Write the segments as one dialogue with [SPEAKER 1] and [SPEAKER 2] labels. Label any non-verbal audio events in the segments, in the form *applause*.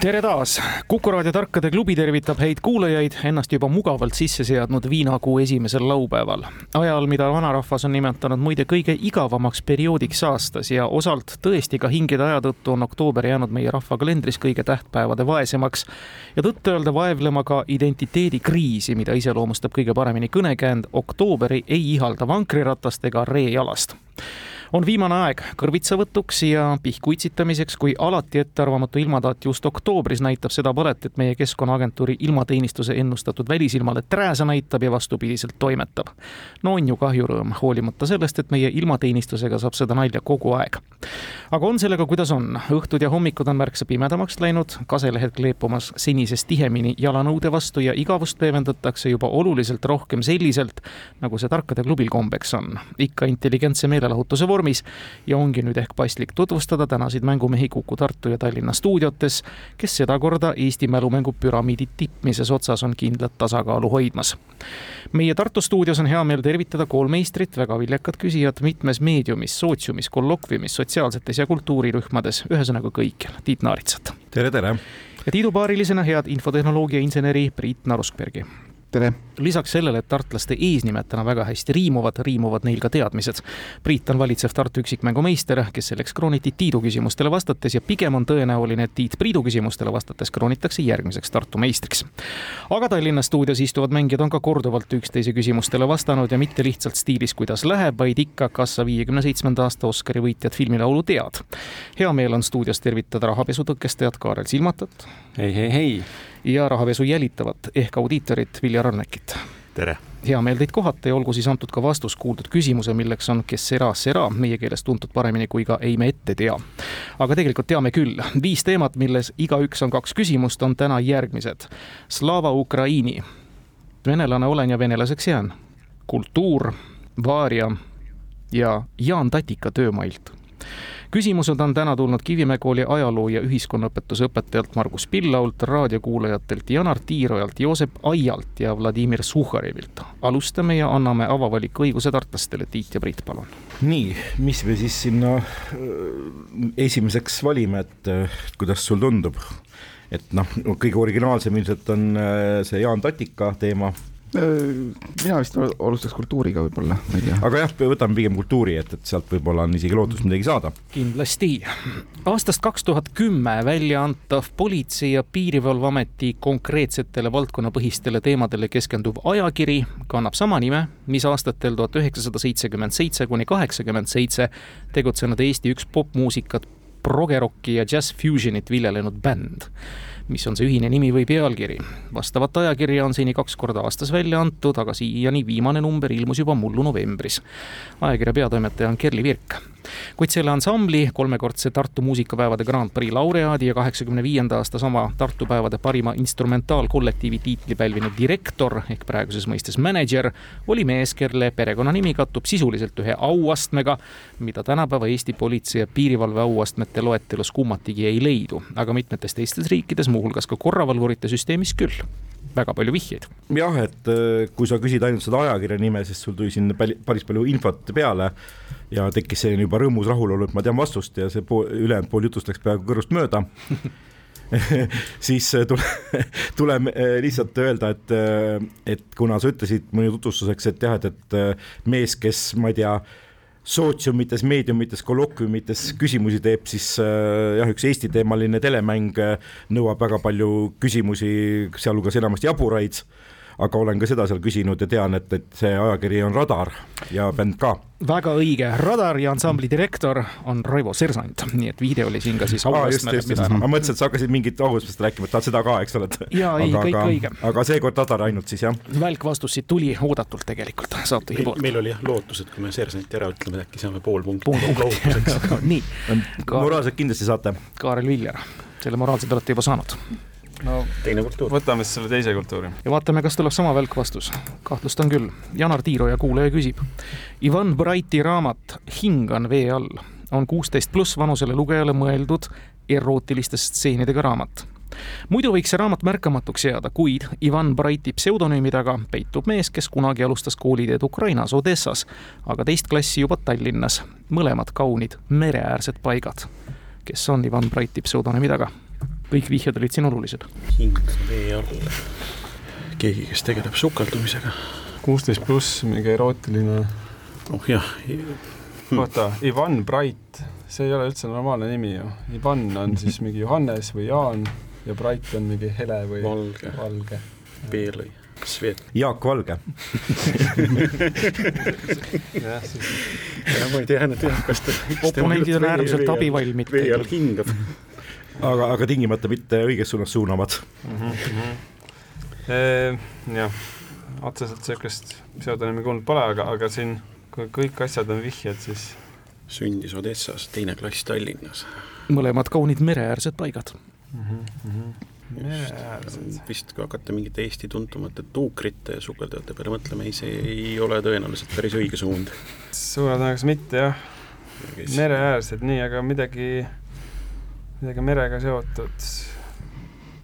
[SPEAKER 1] tere taas, Kuku raadio Tarkade klubi tervitab häid kuulajaid, ennast juba mugavalt sisse seadnud viinakuu esimesel laupäeval. ajal, mida vanarahvas on nimetanud muide kõige igavamaks perioodiks aastas ja osalt tõesti ka hingede aja tõttu on oktoober jäänud meie rahvakalendris kõige tähtpäevade vaesemaks. ja tõtt-öelda vaevlema ka identiteedikriisi, mida iseloomustab kõige paremini kõnekäänd oktooberi ei ihalda vankriratast ega reejalast on viimane aeg kõrvitsavõtuks ja pihku itsitamiseks, kui alati ettearvamatu ilmataat just oktoobris näitab seda palet, et meie Keskkonnaagentuuri ilmateenistuse ennustatud välisilmale trääsa näitab ja vastupidiselt toimetab. no on ju kahju rõõm, hoolimata sellest, et meie ilmateenistusega saab seda nalja kogu aeg. aga on sellega, kuidas on, õhtud ja hommikud on märksa pimedamaks läinud, kaselehed kleepumas senisest tihemini jalanõude vastu ja igavust leevendatakse juba oluliselt rohkem selliselt, nagu see tarkade klubil kombeks on. ikka intelligentse meelelahutuse vormis vormis ja ongi nüüd ehk paslik tutvustada tänaseid mängumehi Kuku Tartu ja Tallinna stuudiotes, kes sedakorda Eesti mälumängu püramiidi tippmises otsas on kindlat tasakaalu hoidmas. meie Tartu stuudios on hea meel tervitada koolmeistrit, väga viljakat küsijat mitmes meediumis, sootsiumis, kollokviumis, sotsiaalsetes ja kultuurirühmades, ühesõnaga kõikjal, Tiit Naaritsat.
[SPEAKER 2] tere, tere!
[SPEAKER 1] ja tiidupaarilisena head infotehnoloogia inseneri Priit Naruskbergi
[SPEAKER 2] tere!
[SPEAKER 1] lisaks sellele, et tartlaste eesnimed väga hästi riimuvad, riimuvad neil ka teadmised. Priit on valitsev Tartu üksikmängumeister, kes selleks krooniti Tiidu küsimustele vastates ja pigem on tõenäoline, et Tiit Priidu küsimustele vastates kroonitakse järgmiseks Tartu meistriks. aga Tallinna stuudios istuvad mängijad on ka korduvalt üksteise küsimustele vastanud ja mitte lihtsalt stiilis, kuidas läheb, vaid ikka, kas sa viiekümne seitsmenda aasta Oscari võitjat filmilaulu tead. hea meel on stuudios tervitada rahapesu tõkestajat Kaarel Silmatat.
[SPEAKER 2] hei, hei, hei
[SPEAKER 1] ja rahapesu jälitavat ehk audiitorit Viljar Arnekit.
[SPEAKER 2] tere!
[SPEAKER 1] hea meel teid kohata ja olgu siis antud ka vastus kuuldud küsimuse, milleks on kes sera sera, meie keeles tuntud paremini kui ka ei me ette tea. aga tegelikult teame küll, viis teemat, milles igaüks on kaks küsimust, on täna järgmised. Slava Ukraini, venelane olen ja venelaseks jään, kultuur, Vaaria ja Jaan Tatika töömailt küsimused on täna tulnud Kivimäe kooli ajaloo ja ühiskonnaõpetuse õpetajalt Margus Pillault, raadiokuulajatelt Janar Tiirojalt, Joosep Aialt ja Vladimir Suhharevilt. alustame ja anname avavaliku õiguse tartlastele, Tiit ja Priit, palun.
[SPEAKER 2] nii, mis me siis sinna äh, esimeseks valime, et äh, kuidas sul tundub? et noh, kõige originaalsem ilmselt on äh, see Jaan Tatika teema
[SPEAKER 3] mina vist alustaks kultuuriga võib-olla, ma ei tea.
[SPEAKER 2] aga jah, võtame pigem kultuuri, et, et sealt võib-olla on isegi lootust midagi saada.
[SPEAKER 1] kindlasti. aastast kaks tuhat kümme välja antav Politsei- ja Piirivalveameti konkreetsetele valdkonnapõhistele teemadele keskenduv ajakiri kannab sama nime, mis aastatel tuhat üheksasada seitsekümmend seitse kuni kaheksakümmend seitse tegutsenud Eesti üks popmuusikat, progerocki ja jazz fusionit viljelenud bänd mis on see ühine nimi või pealkiri. vastavat ajakirja on seni kaks korda aastas välja antud, aga siiani viimane number ilmus juba mullu novembris. ajakirja peatoimetaja on Kerli Virk kuid selle ansambli kolmekordse Tartu muusikapäevade Grand Prix laureaadi ja kaheksakümne viienda aasta sama Tartu päevade parima instrumentaalkollektiivi tiitli pälvinud direktor ehk praeguses mõistes mänedžer oli mees, kelle perekonnanimi kattub sisuliselt ühe auastmega, mida tänapäeva Eesti politsei ja piirivalve auastmete loetelus kummatigi ei leidu, aga mitmetes teistes riikides, muuhulgas ka korravalvurite süsteemis küll väga palju vihjeid.
[SPEAKER 2] jah, et äh, kui sa küsid ainult seda ajakirja nime, siis sul tuli siin päris palju infot peale ja tekkis selline juba rõõmus rahulolu, et ma tean vastust ja see pool, ülejäänud pool jutust läks peaaegu kõrvust mööda *laughs* siis äh, tule, tuleb äh, lihtsalt öelda, et, et kuna sa ütlesid mõni tutvustuseks, et jah, et, et mees, kes ma ei tea, sootsiumites, meediumites, kolokviumites küsimusi teeb, siis äh, jah, üks Eesti-teemaline telemäng äh, nõuab väga palju küsimusi, sealhulgas enamasti jaburaid aga olen ka seda seal küsinud ja tean, et, et see ajakiri on Radar ja bänd ka.
[SPEAKER 1] väga õige, Radar ja ansambli direktor on Raivo Sersant, nii et viide oli siin ka siis
[SPEAKER 2] auastmele. ma mõtlesin, et sa hakkasid mingit auastmest rääkima, et tahad seda ka, eks ole.
[SPEAKER 1] ja ei, kõik
[SPEAKER 2] aga,
[SPEAKER 1] õige.
[SPEAKER 2] aga seekord Radar ainult siis jah.
[SPEAKER 1] välk vastus siit tuli oodatult tegelikult saatejuhi poolt.
[SPEAKER 4] meil oli jah lootus, et kui me Sersanti ära ütleme, äkki saame pool punkti.
[SPEAKER 1] pool punkti, *laughs* nii.
[SPEAKER 2] moraalselt kindlasti saate.
[SPEAKER 1] Kaarel Viljar, selle moraalse te olete juba saanud
[SPEAKER 3] no
[SPEAKER 4] teine kultuur.
[SPEAKER 3] võtame siis selle teise kultuuri.
[SPEAKER 1] ja vaatame, kas tuleb sama välk vastus. kahtlustan küll. Janar Tiiroja kuulaja küsib. Ivan Brighti raamat Hingan vee all on kuusteist pluss vanusele lugejale mõeldud erootiliste stseenidega raamat. muidu võiks see raamat märkamatuks jääda, kuid Ivan Brighti pseudonüümi taga peitub mees, kes kunagi alustas kooliteed Ukrainas Odessas, aga teist klassi juba Tallinnas. mõlemad kaunid mereäärsed paigad. kes on Ivan Brighti pseudonüümi taga? Kõik vihjed olid siin olulised.
[SPEAKER 4] hing vee all. keegi, kes tegeleb sukeldumisega.
[SPEAKER 3] kuusteist pluss, mingi erootiline.
[SPEAKER 4] oh jah,
[SPEAKER 3] oota, Ivan Bright, see ei ole üldse normaalne nimi ju. Ivan on siis mingi Johannes või Jaan ja Bright on mingi hele või
[SPEAKER 4] valge,
[SPEAKER 3] valge.
[SPEAKER 4] Beelõi, Svet.
[SPEAKER 2] Jaak Valge,
[SPEAKER 3] jah, siis
[SPEAKER 4] ma ei tea nüüd jah, kas ta.
[SPEAKER 1] Oponendid on äärmiselt abivalmid.
[SPEAKER 4] vee all hingab.
[SPEAKER 2] aga, aga tingimata mitte õiges suunas suunavad.
[SPEAKER 3] Ehm, jah, otseselt niisugust pseudonüümi kuulnud pole, aga, aga siin, kui kõik asjad on vihjed, siis
[SPEAKER 4] sündis Odessas, teine klass Tallinnas.
[SPEAKER 1] mõlemad kaunid mereäärsed paigad.
[SPEAKER 3] mereäärsed.
[SPEAKER 4] vist kui hakata mingite Eesti tuntumate tuukrite ja sukeldajate peale mõtlema, ei, see ei ole tõenäoliselt päris õige suund.
[SPEAKER 3] suure tõenäosusega mitte jah, mereäärsed, nii, aga midagi, midagi merega seotud.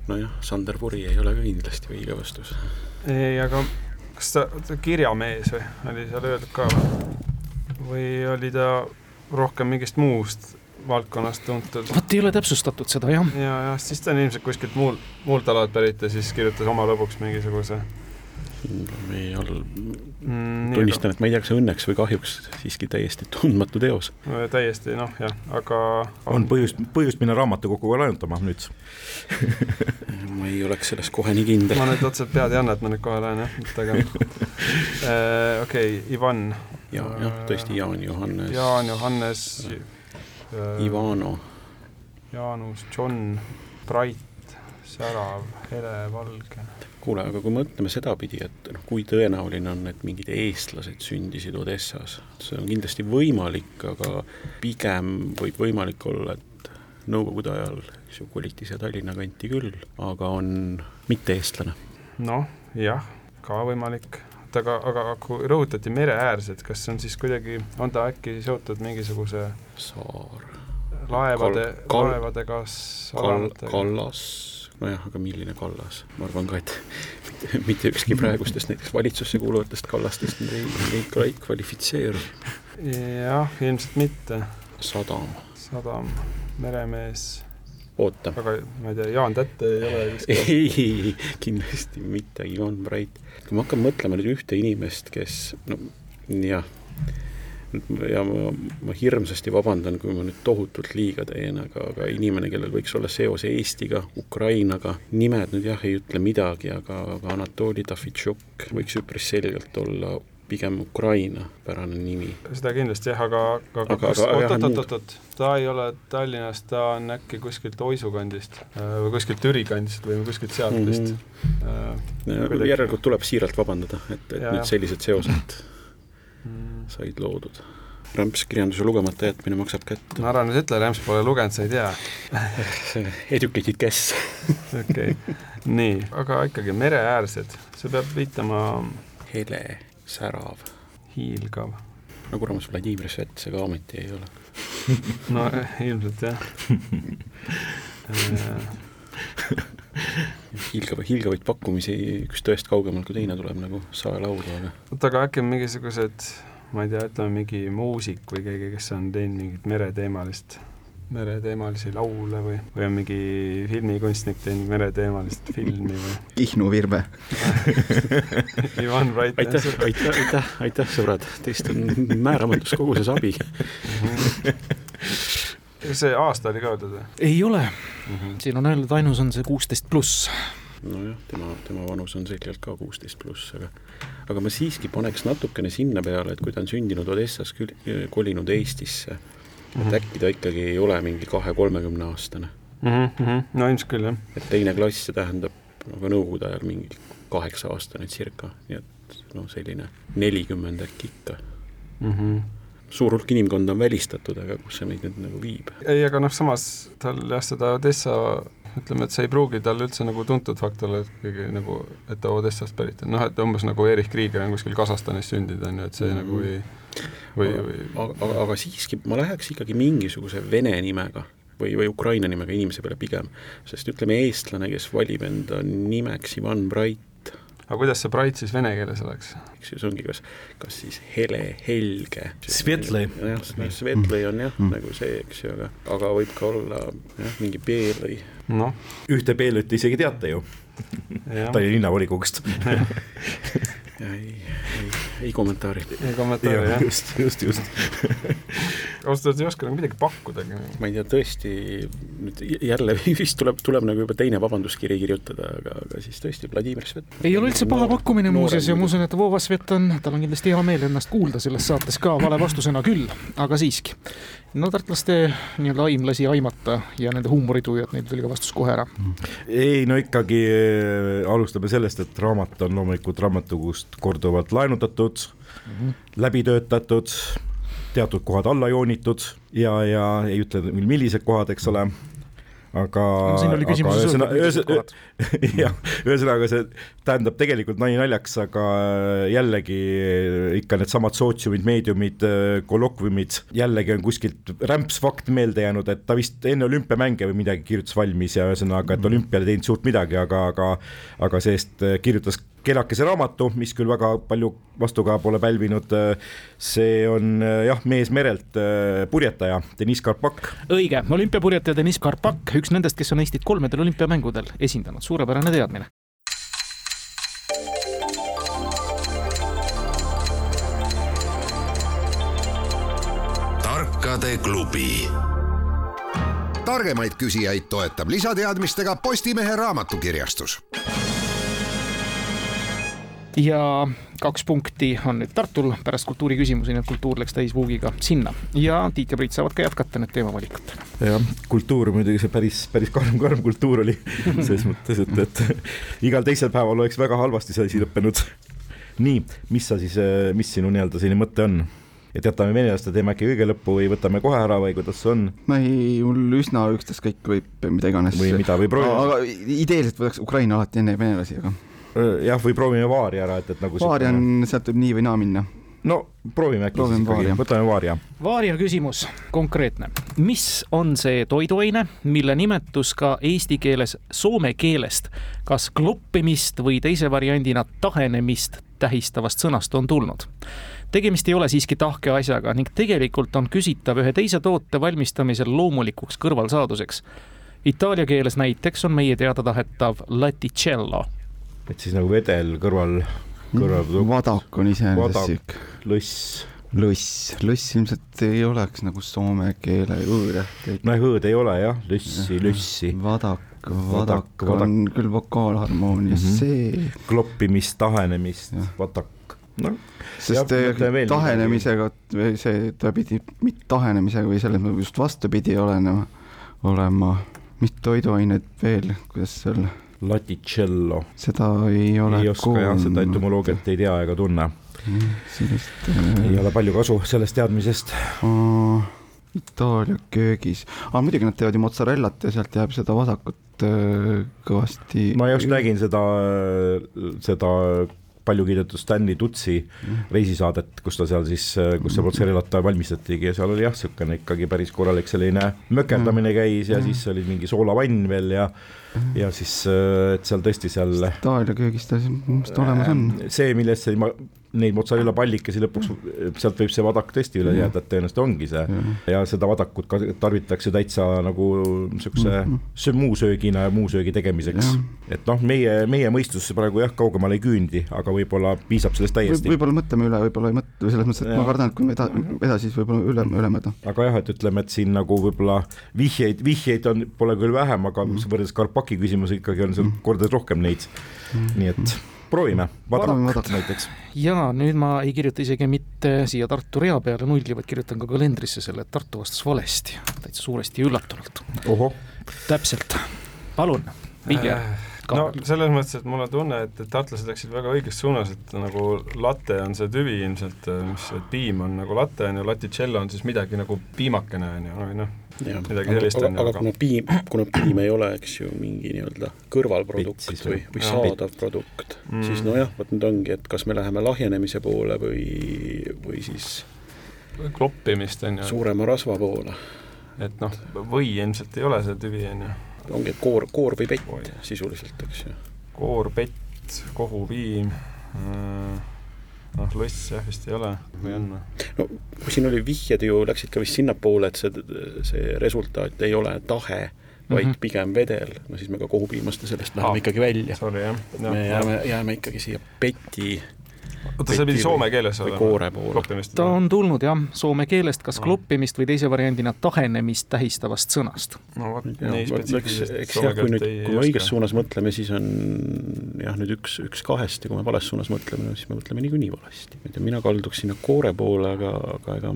[SPEAKER 4] nojah, Sander Puri ei ole ka kindlasti õige vastus.
[SPEAKER 3] ei, aga kas ta, ta kirjamees või oli seal öeldud ka või? oli ta rohkem mingist muust valdkonnast tuntud?
[SPEAKER 1] vot ei ole täpsustatud seda jah.
[SPEAKER 3] ja, jah, siis ta on ilmselt kuskilt muul, muult alalt pärit ja siis kirjutas oma lõbuks mingisuguse
[SPEAKER 4] vee all,
[SPEAKER 3] mm,.
[SPEAKER 4] tunnistan, et ma ei tea, kas õnneks või kahjuks siiski täiesti tundmatu teos.
[SPEAKER 3] täiesti noh, jah, aga
[SPEAKER 2] on põhjust, põhjust minna raamatukoguga laenutama nüüd. *laughs*
[SPEAKER 4] ma ei oleks selles kohe nii kindel
[SPEAKER 3] ma. nüüd otseselt pead ei anna, et ma nüüd kohe lähen jah, et aga äh, okei Ivan,
[SPEAKER 4] ja, jah, tõesti Jaan Johannes,
[SPEAKER 3] Jaan, Johannes äh,,
[SPEAKER 4] Ivano,
[SPEAKER 3] Jaanus, John, Bright, Särav, Hele, Valge.
[SPEAKER 4] kuule, aga kui mõtleme sedapidi, et noh, kui tõenäoline on, et mingid eestlased sündisid Odessas, see on kindlasti võimalik, aga pigem võib võimalik olla, et Nõukogude ajal koliti siia Tallinna kanti küll, aga on mitte-eestlane.
[SPEAKER 3] noh, jah, ka võimalik. oota, aga, aga kui rõhutati mereäärsed, kas see on siis kuidagi, on ta äkki seotud mingisuguse
[SPEAKER 4] Saar,
[SPEAKER 3] laevade
[SPEAKER 4] Kal-, kal-
[SPEAKER 3] laevadega,
[SPEAKER 4] kal-, kallas, nojah, aga milline kallas, ma arvan ka, et *laughs* mitte, mitte ükski praegustest näiteks valitsusse kuuluvatest kallastest ei, ei kval- kvalifitseeru.
[SPEAKER 3] jah, ilmselt mitte.
[SPEAKER 4] sadam,
[SPEAKER 3] sadam, meremees,
[SPEAKER 4] oota,
[SPEAKER 3] aga ma ei tea, Jaan Tätte ei ole vist ka *laughs*
[SPEAKER 4] ei, kindlasti mitte Ivan Bright. kui ma hakkan mõtlema nüüd ühte inimest, kes no jah, ja ma, ma hirmsasti vabandan, kui ma nüüd tohutult liiga teen, aga, aga inimene, kellel võiks olla seos Eestiga, Ukrainaga, nimed nüüd jah, ei ütle midagi, aga, aga Anatoli Tafitšuk võiks üpris selgelt olla pigem Ukraina-pärane nimi.
[SPEAKER 3] seda kindlasti jah, aga, aga
[SPEAKER 4] Aga-
[SPEAKER 3] kas,
[SPEAKER 4] aga-
[SPEAKER 3] oot,
[SPEAKER 4] aga
[SPEAKER 3] oot,
[SPEAKER 4] muud-
[SPEAKER 3] oot, oot, ta ei ole Tallinnast, ta on äkki kuskilt Oisu kandist äh, või kuskilt Türi kandist või kuskilt sealt vist äh,. kuidagi-
[SPEAKER 4] järelikult tuleb siiralt vabandada, et, et
[SPEAKER 3] Jaa,
[SPEAKER 4] nüüd sellised seosed
[SPEAKER 3] mm.
[SPEAKER 4] Said loodud. rämpskirjanduse lugemata jätmine maksab kätte.
[SPEAKER 3] no ära nüüd ütle, Rämps pole lugenud, sa ei tea. *laughs*
[SPEAKER 4] Educated guess. *laughs*
[SPEAKER 3] okei okay., nii, aga ikkagi mereäärsed, see peab viitama
[SPEAKER 4] hele, särav.
[SPEAKER 3] hiilgav.
[SPEAKER 4] no kuramus, Vladimir Svet see ka ometi ei ole. *laughs*
[SPEAKER 3] no ilmselt jah
[SPEAKER 4] hiilgav, hiilgavaid pakkumisi üks tõest kaugemalt kui teine tuleb nagu saelaudu, aga
[SPEAKER 3] oota, aga äkki on mingisugused, ma ei tea, ütleme mingi muusik või keegi, kes on teinud mingit mereteemalist, mereteemalisi laule või, või on mingi filmikunstnik teinud mereteemalist filmi või *laughs*
[SPEAKER 5] Kihnu Virve. *laughs*
[SPEAKER 3] Ivan Wright.
[SPEAKER 4] aitäh, aitäh, aitäh, aitäh, sõbrad, teist on määramatus koguses abi. *laughs*
[SPEAKER 3] see aasta oli ka öeldud või
[SPEAKER 1] ei ole,
[SPEAKER 3] mm -hmm.?
[SPEAKER 1] siin on öeldud, ainus on see kuusteist pluss.
[SPEAKER 4] nojah, tema, tema vanus on selgelt ka kuusteist pluss, aga aga ma siiski paneks natukene sinna peale, et kui ta on sündinud Odessas, kolinud Eestisse, et äkki ta ikkagi ei ole mingi kahe-kolmekümne aastane.
[SPEAKER 3] Mm -hmm. no ilmselt küll jah.
[SPEAKER 4] et teine klass, see tähendab nagu nõukogude ajal mingi kaheksa aastane circa, nii et noh, selline nelikümmend äkki ikka.
[SPEAKER 3] Mm -hmm.
[SPEAKER 4] suur hulk inimkonda on välistatud, aga kus see meid nüüd nagu viib?
[SPEAKER 3] ei, aga noh, samas tal jah, seda Odessa ütleme, et see ei pruugi talle üldse nagu tuntud fakt olla, et keegi nagu, et ta Odessast pärit on, noh et umbes nagu Erich Krieger on kuskil Kasahstanis sündinud, on ju, et see nagu ei või, või
[SPEAKER 4] aga, aga, aga siiski ma läheks ikkagi mingisuguse vene nimega või, või Ukraina nimega inimese peale pigem, sest ütleme, eestlane, kes valib enda nimeks Ivan Brait,
[SPEAKER 3] aga kuidas see Bright siis vene keeles oleks?
[SPEAKER 4] eks ju, see ongi kas, kas siis hele, helge.
[SPEAKER 2] Svetlõi.
[SPEAKER 4] jah, Svetlõi on jah mm. nagu see, eks ju, aga, aga võib ka olla jah, mingi Beelõi.
[SPEAKER 3] noh,
[SPEAKER 2] ühte Beelut te isegi teate ju, Tallinna linnavolikogust. *laughs* *laughs*
[SPEAKER 4] ei, ei, ei kommentaari.
[SPEAKER 3] ei kommentaari jah,
[SPEAKER 2] just, just, just. *laughs*
[SPEAKER 3] ausalt öeldes ei oska nagu midagi pakkudagi.
[SPEAKER 4] ma ei tea, tõesti nüüd jälle *laughs* vist tuleb, tuleb nagu juba teine vabanduskiri kirjutada, aga, aga siis tõesti Vladimir Svet.
[SPEAKER 1] ei ole üldse paha pakkumine muuseas ja ma usun, et Vova Svet on, tal on kindlasti hea meel ennast kuulda selles saates ka vale vastusena küll, aga siiski. No tartlaste nii-öelda aim lasi aimata ja nende huumoritujad, neil tuli ka vastus kohe ära.
[SPEAKER 2] ei no ikkagi äh, alustame sellest, et raamat on loomulikult raamatukogust korduvalt laenutatud mm. -hmm. läbi töötatud, teatud kohad alla joonitud ja, ja ei ütle, millised kohad, eks ole, aga
[SPEAKER 1] no siin oli küsimuses
[SPEAKER 2] ühesõna-
[SPEAKER 1] öeldud, millised
[SPEAKER 2] ühesõna-
[SPEAKER 1] kohad. *laughs*
[SPEAKER 2] jah, ühesõnaga see tähendab tegelikult nali naljaks, aga jällegi ikka needsamad sootsiumid, meediumid, kolokviumid, jällegi on kuskilt rämps fakt meelde jäänud, et ta vist enne olümpiamänge või midagi kirjutas valmis ja ühesõnaga, et olümpial ei teinud suurt midagi, aga, aga aga see-eest kirjutas kenakese raamatu, mis küll väga palju vastukaja pole pälvinud, see on jah, mees merelt purjetaja Deniss Karpak.
[SPEAKER 1] Õige, olümpiapurjetaja Deniss Karpak, üks nendest, kes on Eestit kolmedel olümpiamängudel esindanud, suurepärane teadmine.
[SPEAKER 6] tarkade klubi.
[SPEAKER 7] Targemaid küsijaid toetab lisateadmistega Postimehe raamatukirjastus
[SPEAKER 1] ja kaks punkti on nüüd Tartul pärast kultuuriküsimusi, nii et kultuur läks täisvuugiga sinna ja Tiit ja Priit saavad ka jätkata nüüd teemavalikut.
[SPEAKER 2] jah, kultuur muidugi see päris, päris karm, karm kultuur oli *laughs* selles mõttes, et, et igal teisel päeval oleks väga halvasti see asi lõppenud. nii, mis sa siis, mis sinu nii-öelda selline mõte on? et jätame venelaste teema äkki kõige lõppu või võtame kohe ära või kuidas see on
[SPEAKER 5] ma ei, mul üsna ükstaskõik võib mida iganes.
[SPEAKER 2] või mida või proovime,
[SPEAKER 5] aga ideeliselt võtaks Ukraina alati enne venelasi, aga
[SPEAKER 2] jah, või proovime vaari ära, et, et nagu
[SPEAKER 5] paari on, sealt võib nii või naa minna.
[SPEAKER 2] no proovime äkki
[SPEAKER 5] Proovime
[SPEAKER 2] siis ikkagi
[SPEAKER 5] Vaaria.,
[SPEAKER 2] võtame vaaria.
[SPEAKER 1] Vaaria küsimus, konkreetne. mis on see toiduaine, mille nimetus ka eesti keeles soome keelest kas kloppimist või teise variandina tahenemist tähistavast sõnast on tulnud? tegemist ei ole siiski tahke asjaga ning tegelikult on küsitav ühe teise toote valmistamisel loomulikuks kõrvalsaaduseks. Itaalia keeles näiteks on meie teada tahetav laticello.
[SPEAKER 2] Et siis nagu vedel kõrval, kõrval
[SPEAKER 5] vadak on iseenesest
[SPEAKER 2] Vadak.
[SPEAKER 5] sihuke
[SPEAKER 2] lõss,
[SPEAKER 5] lõss, lõss ilmselt ei oleks nagu soome keele õõr.
[SPEAKER 2] no hõõd ei ole jah, lõssi, lõssi,
[SPEAKER 5] vadak,
[SPEAKER 2] Vadak,
[SPEAKER 5] vadak on küll vokaalharmoonia,
[SPEAKER 2] Mhm.
[SPEAKER 5] see,
[SPEAKER 2] kloppimist, tahenemist
[SPEAKER 5] Jah.,
[SPEAKER 2] vatak, noh
[SPEAKER 5] sest
[SPEAKER 2] Jah, mõtlen veel
[SPEAKER 5] tahenemisega või see, ta pidi mitte tahenemisega või selles mõttes just vastupidi olenema, olema, mis toiduained veel, kuidas seal,
[SPEAKER 2] laticello,
[SPEAKER 5] seda ei ole
[SPEAKER 2] ei oska jah, seda etümoloogiat ei tea ega tunne,
[SPEAKER 5] sellist
[SPEAKER 2] ei
[SPEAKER 5] äh,
[SPEAKER 2] ole palju kasu sellest teadmisest.
[SPEAKER 5] aa, Itaalia köögis, aga muidugi nad teevad ju mozzarellat ja sealt jääb seda vasakut äh, kõvasti.
[SPEAKER 2] ma just nägin seda, seda palju kiidetud Stanley Tutsi reisisaadet, kus ta seal siis, kus see mozzarellat valmistatigi ja seal oli jah, niisugune ikkagi päris korralik selline mökerdamine käis ja siis oli mingi soolavann veel ja ja siis, et seal tõesti seal
[SPEAKER 5] Itaalia köögis ta minu arust olemas on.
[SPEAKER 2] see, millest see, neid mozzarella pallikesi lõpuks, sealt võib see vadak tõesti üle jääda, et tõenäoliselt ongi see. ja seda vadakut ka tarvitatakse täitsa nagu niisuguse söö- muusöögina ja muusöögi tegemiseks
[SPEAKER 5] Jah..
[SPEAKER 2] et noh, meie, meie mõistus praegu jah, kaugemale ei küündi, aga võib-olla piisab sellest täiesti.
[SPEAKER 5] võib-olla mõtleme üle, võib-olla ei mõtle, selles mõttes, et
[SPEAKER 2] Jah.
[SPEAKER 5] ma kardan, et kui me eda- edasi, siis võib-olla üle, ülemeda.
[SPEAKER 2] aga jah, et ütleme, et siin nagu võib-olla vihjeid, vihjeid on, pole küll vähem, aga võrreldes Karpaki küsimusega ikkagi on seal kordades rohkem neid. nii et proovime,
[SPEAKER 5] Proovime
[SPEAKER 2] vadak
[SPEAKER 5] vadak.
[SPEAKER 2] näiteks.
[SPEAKER 1] ja nüüd ma ei kirjuta isegi mitte siia Tartu rea peale nulli, vaid kirjutan ka kalendrisse selle, et Tartu vastas valesti, täitsa suuresti üllatunult. täpselt, palun, Vilja.
[SPEAKER 3] No selles mõttes, et mul on tunne, et, et tartlased läksid väga õiges suunas, et nagu latte on see tüvi ilmselt, mis, et piim on nagu latte on ju, laticello on siis midagi nagu piimakene on ju, või noh, midagi sellist
[SPEAKER 4] on
[SPEAKER 3] ju.
[SPEAKER 4] aga kuna piim, kuna piim ei ole, eks ju, mingi nii-öelda kõrvalprodukt
[SPEAKER 2] Pits siis
[SPEAKER 4] või, või
[SPEAKER 3] Jah.
[SPEAKER 4] saadav produkt
[SPEAKER 3] Mm.
[SPEAKER 4] mm., siis nojah, vot nüüd ongi, et kas me läheme lahjenemise poole või, või siis
[SPEAKER 3] kloppimist on ju,
[SPEAKER 4] suurema rasva poole.
[SPEAKER 3] et noh, või ilmselt ei ole see tüvi on ju,
[SPEAKER 4] ongi, koor, koor või pett
[SPEAKER 3] Oi.
[SPEAKER 4] sisuliselt, eks ju.
[SPEAKER 3] koor, pett, kohupiim, noh, loss jah vist ei ole või on või?
[SPEAKER 4] no siin oli vihjed ju, läksid ka vist sinnapoole, et see, see resultaat ei ole tahe, vaid mm. -hmm. pigem vedel, no siis me ka kohupiimaste sellest läheme
[SPEAKER 3] Ah,
[SPEAKER 4] ikkagi välja. Me jääme, jääme ikkagi siia peti
[SPEAKER 3] oota, see pidi soome keeles
[SPEAKER 4] või
[SPEAKER 3] olema? kloppimist?
[SPEAKER 1] ta on tulnud jah, soome keelest kas
[SPEAKER 3] Ah.
[SPEAKER 1] kloppimist või teise variandina tahenemist tähistavast sõnast.
[SPEAKER 3] no vot, nii spetsiifiliselt
[SPEAKER 4] eks jah, kui nüüd, kui me õiges suunas mõtleme, siis on jah, nüüd üks, üks kahest ja kui me vales suunas mõtleme, siis me mõtleme niikuinii valesti. ma ei tea, mina kalduks sinna koore poole, aga, aga ega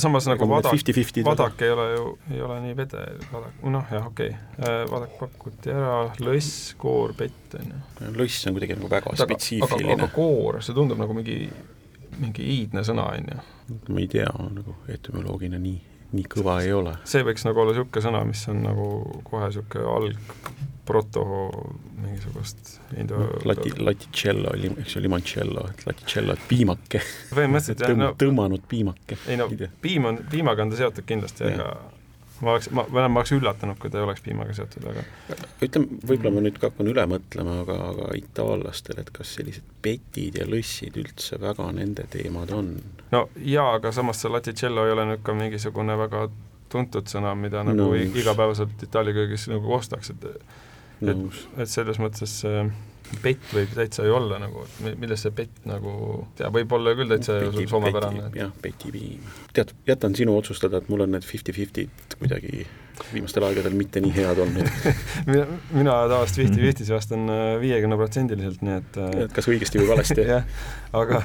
[SPEAKER 3] samas nagu vadak,
[SPEAKER 4] 50-50
[SPEAKER 3] vadak ei ole ju, ei ole nii vede, vadak, noh jah, okei okay., vadak pakuti ära, lõss, koor, pett on ju.
[SPEAKER 4] lõss on kuidagi nagu väga spetsiifiline
[SPEAKER 3] aga. koor, see tundub nagu mingi, mingi iidne sõna on ju.
[SPEAKER 4] ma ei tea, nagu etümoloogina nii, nii kõva ei ole.
[SPEAKER 3] see võiks nagu olla niisugune sõna, mis on nagu kohe niisugune alg, proto mingisugust indo-
[SPEAKER 4] lati, laticello eks ju, limoncello, laticello, et piimake,
[SPEAKER 3] põhimõtteliselt jah, no
[SPEAKER 4] tõmmanud piimake.
[SPEAKER 3] ei no piim on, piimaga on ta seotud kindlasti, aga ma oleks, ma, ma ma oleks üllatunud, kui ta ei oleks piimaga seotud, aga
[SPEAKER 4] ütleme, võib-olla ma nüüd ka hakkan üle mõtlema, aga, aga itaallastel, et kas sellised petid ja lõssid üldse väga nende teemad on?
[SPEAKER 3] no jaa, aga samas see laticello ei ole nüüd ka mingisugune väga tuntud sõna, mida nagu no. igapäevaselt Itaalia köögis nagu ostaks, et
[SPEAKER 4] nõus.
[SPEAKER 3] et selles mõttes see pett võib täitsa ju olla nagu, et mi- milles see pett nagu, tea, võib olla küll täitsa ju soomepärane, et
[SPEAKER 4] jah, petipiim. tead, jätan sinu otsustada, et mul on need fifty-fifty'd kuidagi viimastel aegadel mitte nii head olnud. *laughs*
[SPEAKER 3] mina, mina tavaliselt fifty-fifty's vastan äh, viiekümneprotsendiliselt, nii et äh,
[SPEAKER 4] et kas õigesti või valesti. *laughs*
[SPEAKER 3] jah, aga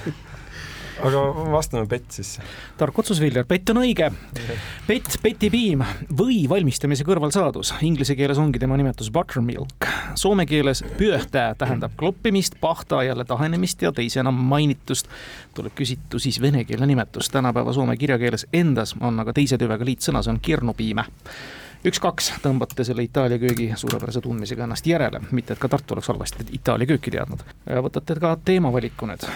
[SPEAKER 3] aga vastame pett siis.
[SPEAKER 1] tark otsus, Viljar, pett on õige. pett, petipiim või valmistamise kõrvalsaadus, inglise keeles ongi tema nimetus buttermilk. Soome keeles püöhtää tähendab kloppimist, pahta jälle tahenemist ja teisena mainitust tuleb küsitu siis venekeelne nimetus. tänapäeva soome kirjakeeles endas on aga teise tüvega liitsõna, see on kirnupiime üks-kaks tõmbate selle Itaalia köögi suurepärase tundmisega ennast järele, mitte et ka Tartu oleks halvasti Itaalia kööki teadnud. võtate ka teemavaliku nüüd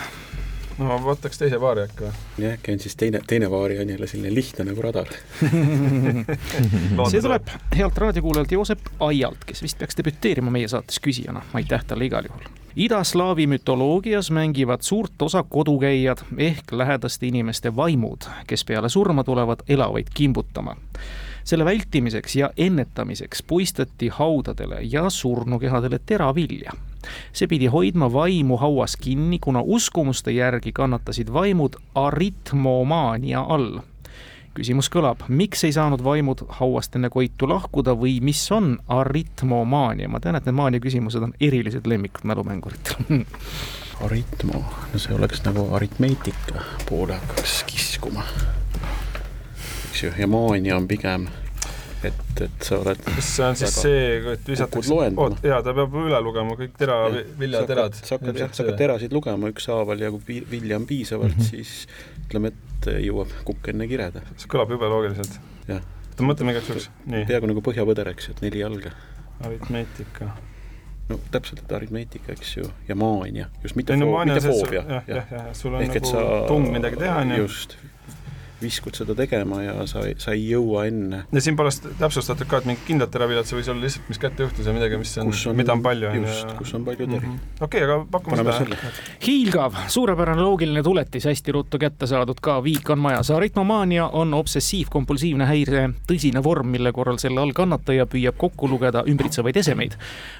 [SPEAKER 3] no ma võtaks teise paari äkki või?
[SPEAKER 4] jah, äkki on siis teine, teine vaari on jälle selline lihtne nagu radar. *laughs*
[SPEAKER 1] see tuleb healt raadiokuulajalt Joosep Aialt, kes vist peaks debüteerima meie saates küsijana, aitäh talle igal juhul. idaslaavi mütoloogias mängivad suurt osa kodukäijad ehk lähedaste inimeste vaimud, kes peale surma tulevad elavaid kimbutama. selle vältimiseks ja ennetamiseks puistati haudadele ja surnukehadele teravilja see pidi hoidma vaimu hauas kinni, kuna uskumuste järgi kannatasid vaimud aritmomaania all. küsimus kõlab, miks ei saanud vaimud hauast enne koitu lahkuda või mis on aritmomaania? ma tean, et need maania küsimused on erilised lemmikud mälumänguritel *laughs*
[SPEAKER 4] aritmo, no see oleks nagu aritmeetika poole hakkaks kiskuma. eks ju, ja maania on pigem, et, et sa oled
[SPEAKER 3] kas see on siis see, et visatakse, oot, jaa, ta peab üle lugema kõik tera, viljaterad.
[SPEAKER 4] sa hakkad jah, sa hakkad terasid lugema ükshaaval ja kui vilja on piisavalt mm, -hmm. siis ütleme, et jõuab kukk enne kireda.
[SPEAKER 3] see kõlab jube loogiliselt.
[SPEAKER 4] Jah.
[SPEAKER 3] oota, mõtleme igaks juhuks,
[SPEAKER 4] peaaegu nagu põhjapõder, eks ju, et neli jalga.
[SPEAKER 3] aritmeetika.
[SPEAKER 4] no täpselt, et aritmeetika, eks ju, ja maania, just mitte
[SPEAKER 3] no on
[SPEAKER 4] mitte foobia
[SPEAKER 3] on
[SPEAKER 4] ehk et
[SPEAKER 3] nagu
[SPEAKER 4] sa
[SPEAKER 3] tung midagi teha, onju.
[SPEAKER 4] just, viskud seda tegema ja sa, sa ei jõua enne
[SPEAKER 3] ja siin pole täpsustatud ka, et mingid kindlad teraviljad, see võis olla lihtsalt, mis kätte juhtus ja midagi, mis on,
[SPEAKER 4] kus on,
[SPEAKER 3] mida on palju,
[SPEAKER 4] just, kus on palju teri.
[SPEAKER 3] okei, aga pakume
[SPEAKER 4] paneme
[SPEAKER 3] seda
[SPEAKER 1] hiilgav, suurepärane loogiline tuletis, hästi ruttu kätte saadud ka, viik on majas. aritmomaania on obsessiivkompulsiivne häire tõsine vorm, mille korral selle all kannataja püüab kokku lugeda ümbritsevaid esemeid.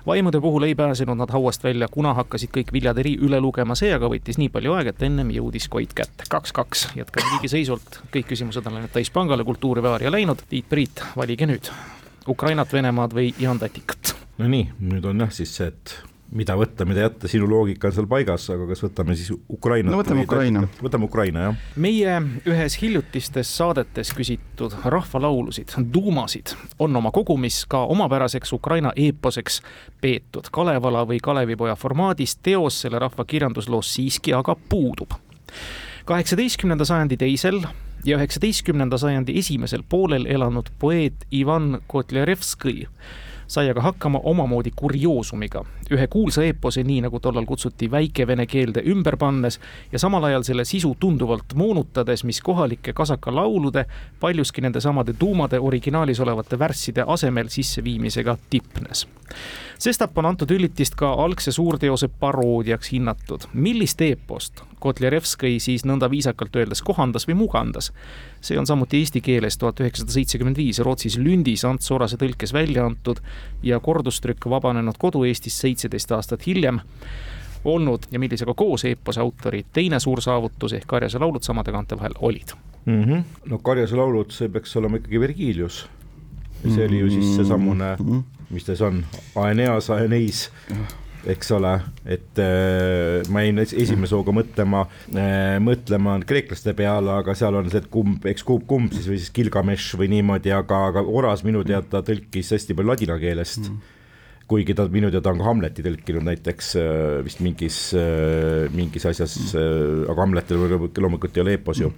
[SPEAKER 1] vaimude puhul ei pääsenud nad hauast välja, kuna hakkasid kõik viljateri üle lugema, see aga võttis nii palju aega, et ennem jõudis Koit kätte. kaks-kaks, jätkame liigiseisult, kõik küsimused on läinud täispangale, kultuuri Vaaria läinud. Tiit-Priit, valige nüüd Ukrainat, Venemaad või Jaan Tatikat.
[SPEAKER 2] no nii, nüüd on jah siis see, et mida võtta, mida jätta, sinu loogika on seal paigas, aga kas võtame siis Ukraina?
[SPEAKER 5] no võtame Ukraina.
[SPEAKER 2] võtame Ukraina, jah.
[SPEAKER 1] meie ühes hiljutistes saadetes küsitud rahvalaulusid, duumasid, on oma kogumis ka omapäraseks Ukraina eeposeks peetud. Kalevala või Kalevipoja formaadis teos selle rahva kirjandusloos siiski aga puudub. kaheksateistkümnenda sajandi teisel ja üheksateistkümnenda sajandi esimesel poolel elanud poeet Ivan Kotljarevskõi sai aga hakkama omamoodi kurioosumiga, ühe kuulsa eepose, nii nagu tollal kutsuti väikevene keelde ümber pannes ja samal ajal selle sisu tunduvalt moonutades, mis kohalike kasaka laulude, paljuski nendesamade tuumade originaalis olevate värsside asemel sisseviimisega tipnes. sestap on antud üllitist ka algse suurteose paroodiaks hinnatud. millist eepost Kotlerevskõi siis nõnda viisakalt öeldes kohandas või mugandas? See on samuti eesti keeles tuhat üheksasada seitsekümmend viis Rootsis Lündis Ants Orase tõlkes välja antud ja kordustrükk vabanenud kodu-Eestis seitseteist aastat hiljem olnud ja millisega koos eepose autori teine suur saavutus ehk Karjase laulud samade kaante vahel olid
[SPEAKER 2] mm. -hmm. no Karjase laulud, see peaks olema ikkagi Vergilius. see oli ju siis seesamune, mhm. mis ta siis on, Aeneas, Aeneis eks ole, et äh, ma jäin esimese hooga mõtlema äh,, mõtlema kreeklaste peale, aga seal on see, et kumb, eks kumb, kumb siis või siis Gilgamesh või niimoodi, aga, aga Oras minu teada tõlkis hästi palju ladina keelest. Mm kuigi ta minu teada on ka Hamleti tõlkinud näiteks äh, vist mingis, äh, mingis asjas, äh, aga Hamletil loomulikult ei ole eepos ju.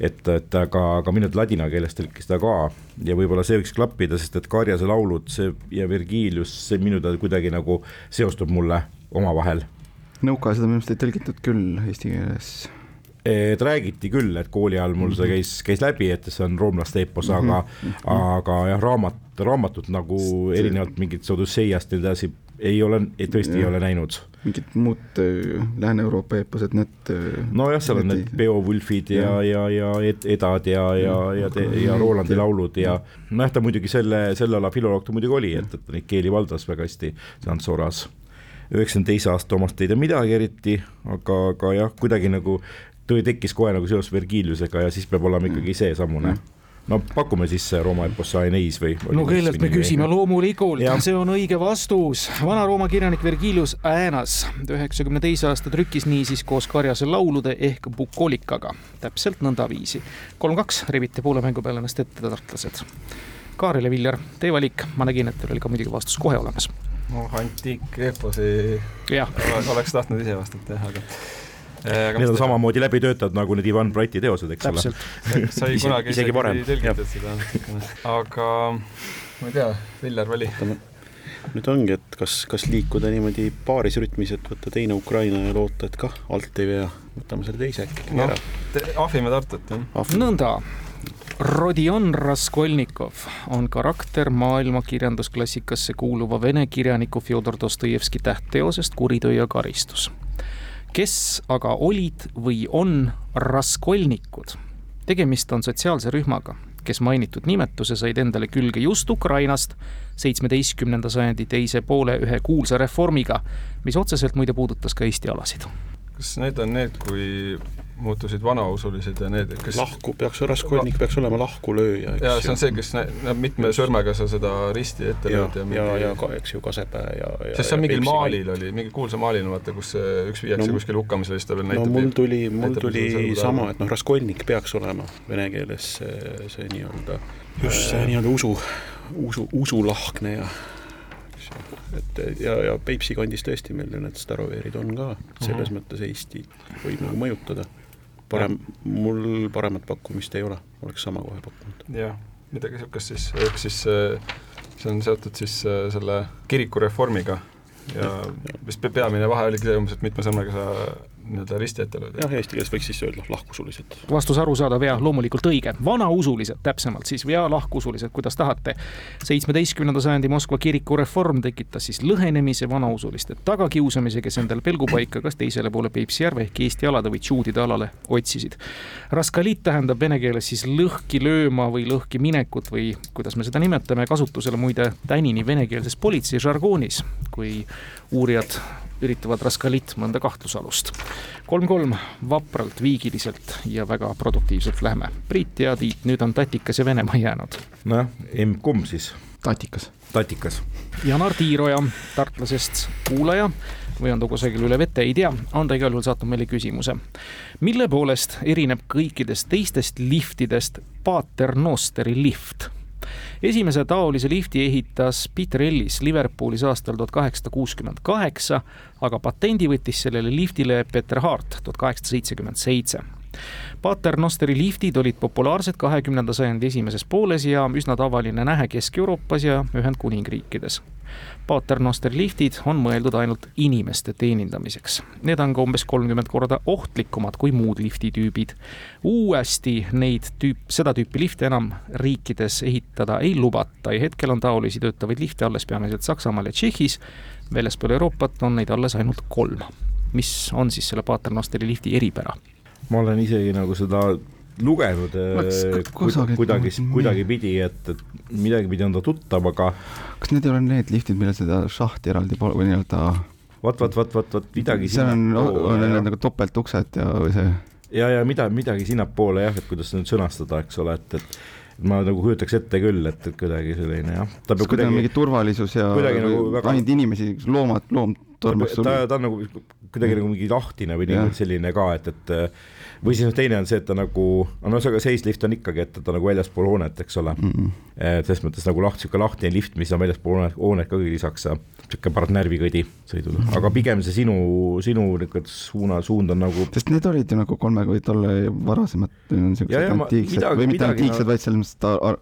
[SPEAKER 2] et, et aga, aga minu teada ladina keeles tõlkis ta ka ja võib-olla see võiks klappida, sest et Karjase laulud, see ja Virgilius, see minu teada kuidagi nagu seostub mulle omavahel.
[SPEAKER 5] Nõuka seda minu arust ei tõlgitud küll eesti keeles
[SPEAKER 2] et räägiti küll, et kooli ajal mul see käis, käis läbi, et see on roomlaste eepos, aga mm, -hmm. aga jah, raamat, raamatut nagu erinevalt mingit Odusseiast ja nii edasi ei ole, tõesti ja. ei ole näinud.
[SPEAKER 5] mingid muud äh, Lääne-Euroopa eeposed, need äh,
[SPEAKER 2] nojah, seal on need Beowulfid ja, ja, ja, ja Edad ja, ja, ja, ja, ja Rolandi laulud ja nojah, ta muidugi selle, selle ala filoloog ta muidugi oli, et, et ta neid keeli valdas väga hästi, see Ants Oras üheksakümne teise aasta omast ei tea midagi eriti, aga, aga jah, kuidagi nagu tuli, tekkis kohe nagu seos Vergiliusega ja siis peab olema ikkagi seesamune no pakume siis Rooma eposse Aeneis või?
[SPEAKER 1] no kellelt me küsime, loomulikult, see on õige vastus. Vana-Rooma kirjanik Vergilius Aenas üheksakümne teise aasta trükkis niisiis koos Karjase laulude ehk bukolikaga, täpselt nõndaviisi. kolm-kaks rebite poole mängu peale ennast ette tartlased. Kaarel ja Viljar, teie valik, ma nägin, et teil oli ka muidugi vastus kohe olemas.
[SPEAKER 3] noh, antiikeposi oleks tahtnud ise vastata jah, aga
[SPEAKER 2] Äh, need on samamoodi läbi töötatud nagu need Ivan Brati teosed, eks ole.
[SPEAKER 3] sai kunagi isegi tõlgitud seda, aga ma ei tea, Viljar vali.
[SPEAKER 4] nüüd ongi, et kas, kas liikuda niimoodi paarisrütmis, et võtta teine Ukraina ja loota, et kah alt ei vea, võtame selle teise äkki no,
[SPEAKER 3] ära. ahvime Tartut, jah.
[SPEAKER 1] nõnda. Rodion Raskolnikov on karakter maailma kirjandusklassikasse kuuluva vene kirjaniku Fjodor Dostojevski tähtteosest Kuritöö ja karistus kes aga olid või on raskolnikud. tegemist on sotsiaalse rühmaga, kes mainitud nimetuse said endale külge just Ukrainast seitsmeteistkümnenda sajandi teise poole ühe kuulsa reformiga, mis otseselt muide puudutas ka Eesti alasid.
[SPEAKER 3] Kas need on need, kui muutusid vanausulised ja need,
[SPEAKER 4] kes lahku, peaks, raskolnik peaks olema lahkulööja,
[SPEAKER 3] eks jaa, see on see, kes näeb mitme sõrmega sa seda risti ette lööd
[SPEAKER 4] ja ja, ja, ja ka, eks ju, Kasepää ja, ja
[SPEAKER 3] sest seal mingil maalil oli, mingi kuulsa maalil, vaata, kus üks viiakse no, kuskile hukkamisele, siis ta veel näitab
[SPEAKER 4] no mul tuli, mul tuli sama, et noh, raskolnik peaks olema vene keeles see, see nii-öelda just see. nii-öelda usu, usu, usulahkne ja et ja, ja Peipsi kandis tõesti meil ju need staroveerid on ka, selles mm -hmm. mõttes Eesti võib nagu mõjutada. Parem, mul paremat pakkumist ei ole, oleks sama kohe pakkunud.
[SPEAKER 3] jah, midagi niisugust siis, ehk siis äh, see on seotud siis äh, selle kirikureformiga. Ja vist peamine vahe oligi see umbes, et mitme sõnaga sa nii-öelda risti ette lööda.
[SPEAKER 4] jah, eesti keeles võiks siis öelda lahkusulised.
[SPEAKER 1] vastus arusaadav ja loomulikult õige. vanausulised täpsemalt siis ja lahkusulised, kuidas tahate. seitsmeteistkümnenda sajandi Moskva kiriku reform tekitas siis lõhenemise vanausuliste tagakiusamise, kes endale pelgupaika kas teisele poole Peipsi järve ehk Eesti alade või tšuudide alale otsisid. Raskalit tähendab vene keeles siis lõhki lööma või lõhki minekut või kuidas me seda nimetame, kasutusele muide tänini venekeelses politsei žargoonis, kui uurijad üritavad Raskalit mõnda kahtlusalust. kolm-kolm, vapralt, viigiliselt ja väga produktiivselt lähme. Priit ja Tiit, nüüd on Tatikas ja Venemaa jäänud.
[SPEAKER 2] nojah, kumb siis?
[SPEAKER 5] Tatikas.
[SPEAKER 2] tatikas.
[SPEAKER 1] Janar Tiiroja, tartlasest kuulaja või on ta kusagil üle vete, ei tea, on ta igal juhul saatnud meile küsimuse. mille poolest erineb kõikidest teistest liftidest Paternosteri lift? Esimese taolise lifti ehitas Peter Ellis Liverpoolis aastal tuhat kaheksasada kuuskümmend kaheksa, aga patendi võttis sellele liftile Peter Hart tuhat kaheksasada seitsekümmend seitse Paternosteri liftid olid populaarsed kahekümnenda sajandi esimeses pooles ja üsna tavaline nähe Kesk-Euroopas ja Ühendkuningriikides. Paternosteri liftid on mõeldud ainult inimeste teenindamiseks. Need on ka umbes kolmkümmend korda ohtlikumad kui muud liftitüübid. uuesti neid tüüp, seda tüüpi lifte enam riikides ehitada ei lubata ja hetkel on taolisi töötavaid lifte alles peamiselt Saksamaal ja Tšehhis. väljaspool Euroopat on neid alles ainult kolm. mis on siis selle Paternosteri lifti eripära?
[SPEAKER 2] Ma olen isegi nagu seda lugenud
[SPEAKER 5] kusagil-
[SPEAKER 2] kuidagi, kuidagipidi, et, et midagipidi on ta tuttav, aga
[SPEAKER 5] kas need ei ole need liftid, millel seda šahti eraldi pole või nii-öelda
[SPEAKER 2] vot, vot, vot, vot, vot midagi
[SPEAKER 5] seal on, on
[SPEAKER 2] sinnapoole,
[SPEAKER 5] need nagu topeltuksed ja see
[SPEAKER 2] ja, ja mida, midagi sinnapoole jah, et kuidas seda nüüd sõnastada, eks ole, et, et ma nagu kujutaks ette küll, et, kuidagi selline jah, ta peab
[SPEAKER 5] kuidagi mingi turvalisus ja
[SPEAKER 2] kuidagi nagu väga-
[SPEAKER 5] ainult inimesi, loomad, loom
[SPEAKER 2] ta,
[SPEAKER 5] sul
[SPEAKER 2] ta on nagu kuidagi nagu mingi lahtine või niimoodi selline ka, et, et või siis noh, teine on see, et ta nagu, no ühesõnaga seislift on ikkagi, et ta nagu väljaspool hoonet, eks ole
[SPEAKER 5] mm. -mm.
[SPEAKER 2] et selles mõttes nagu laht, niisugune lahtine lift, mis on väljaspool hoonet, hoonet ka lisaks, niisugune paras närvikõdi sõidul, aga pigem see sinu, sinu niisugune suuna, suund on nagu
[SPEAKER 5] sest need olid ju nagu kolme või tolle varasemad
[SPEAKER 2] Ja,
[SPEAKER 5] niisugused
[SPEAKER 2] ja
[SPEAKER 5] antiiksed
[SPEAKER 2] midagi-
[SPEAKER 5] või mitte antiiksed no..., vaid selles mõttes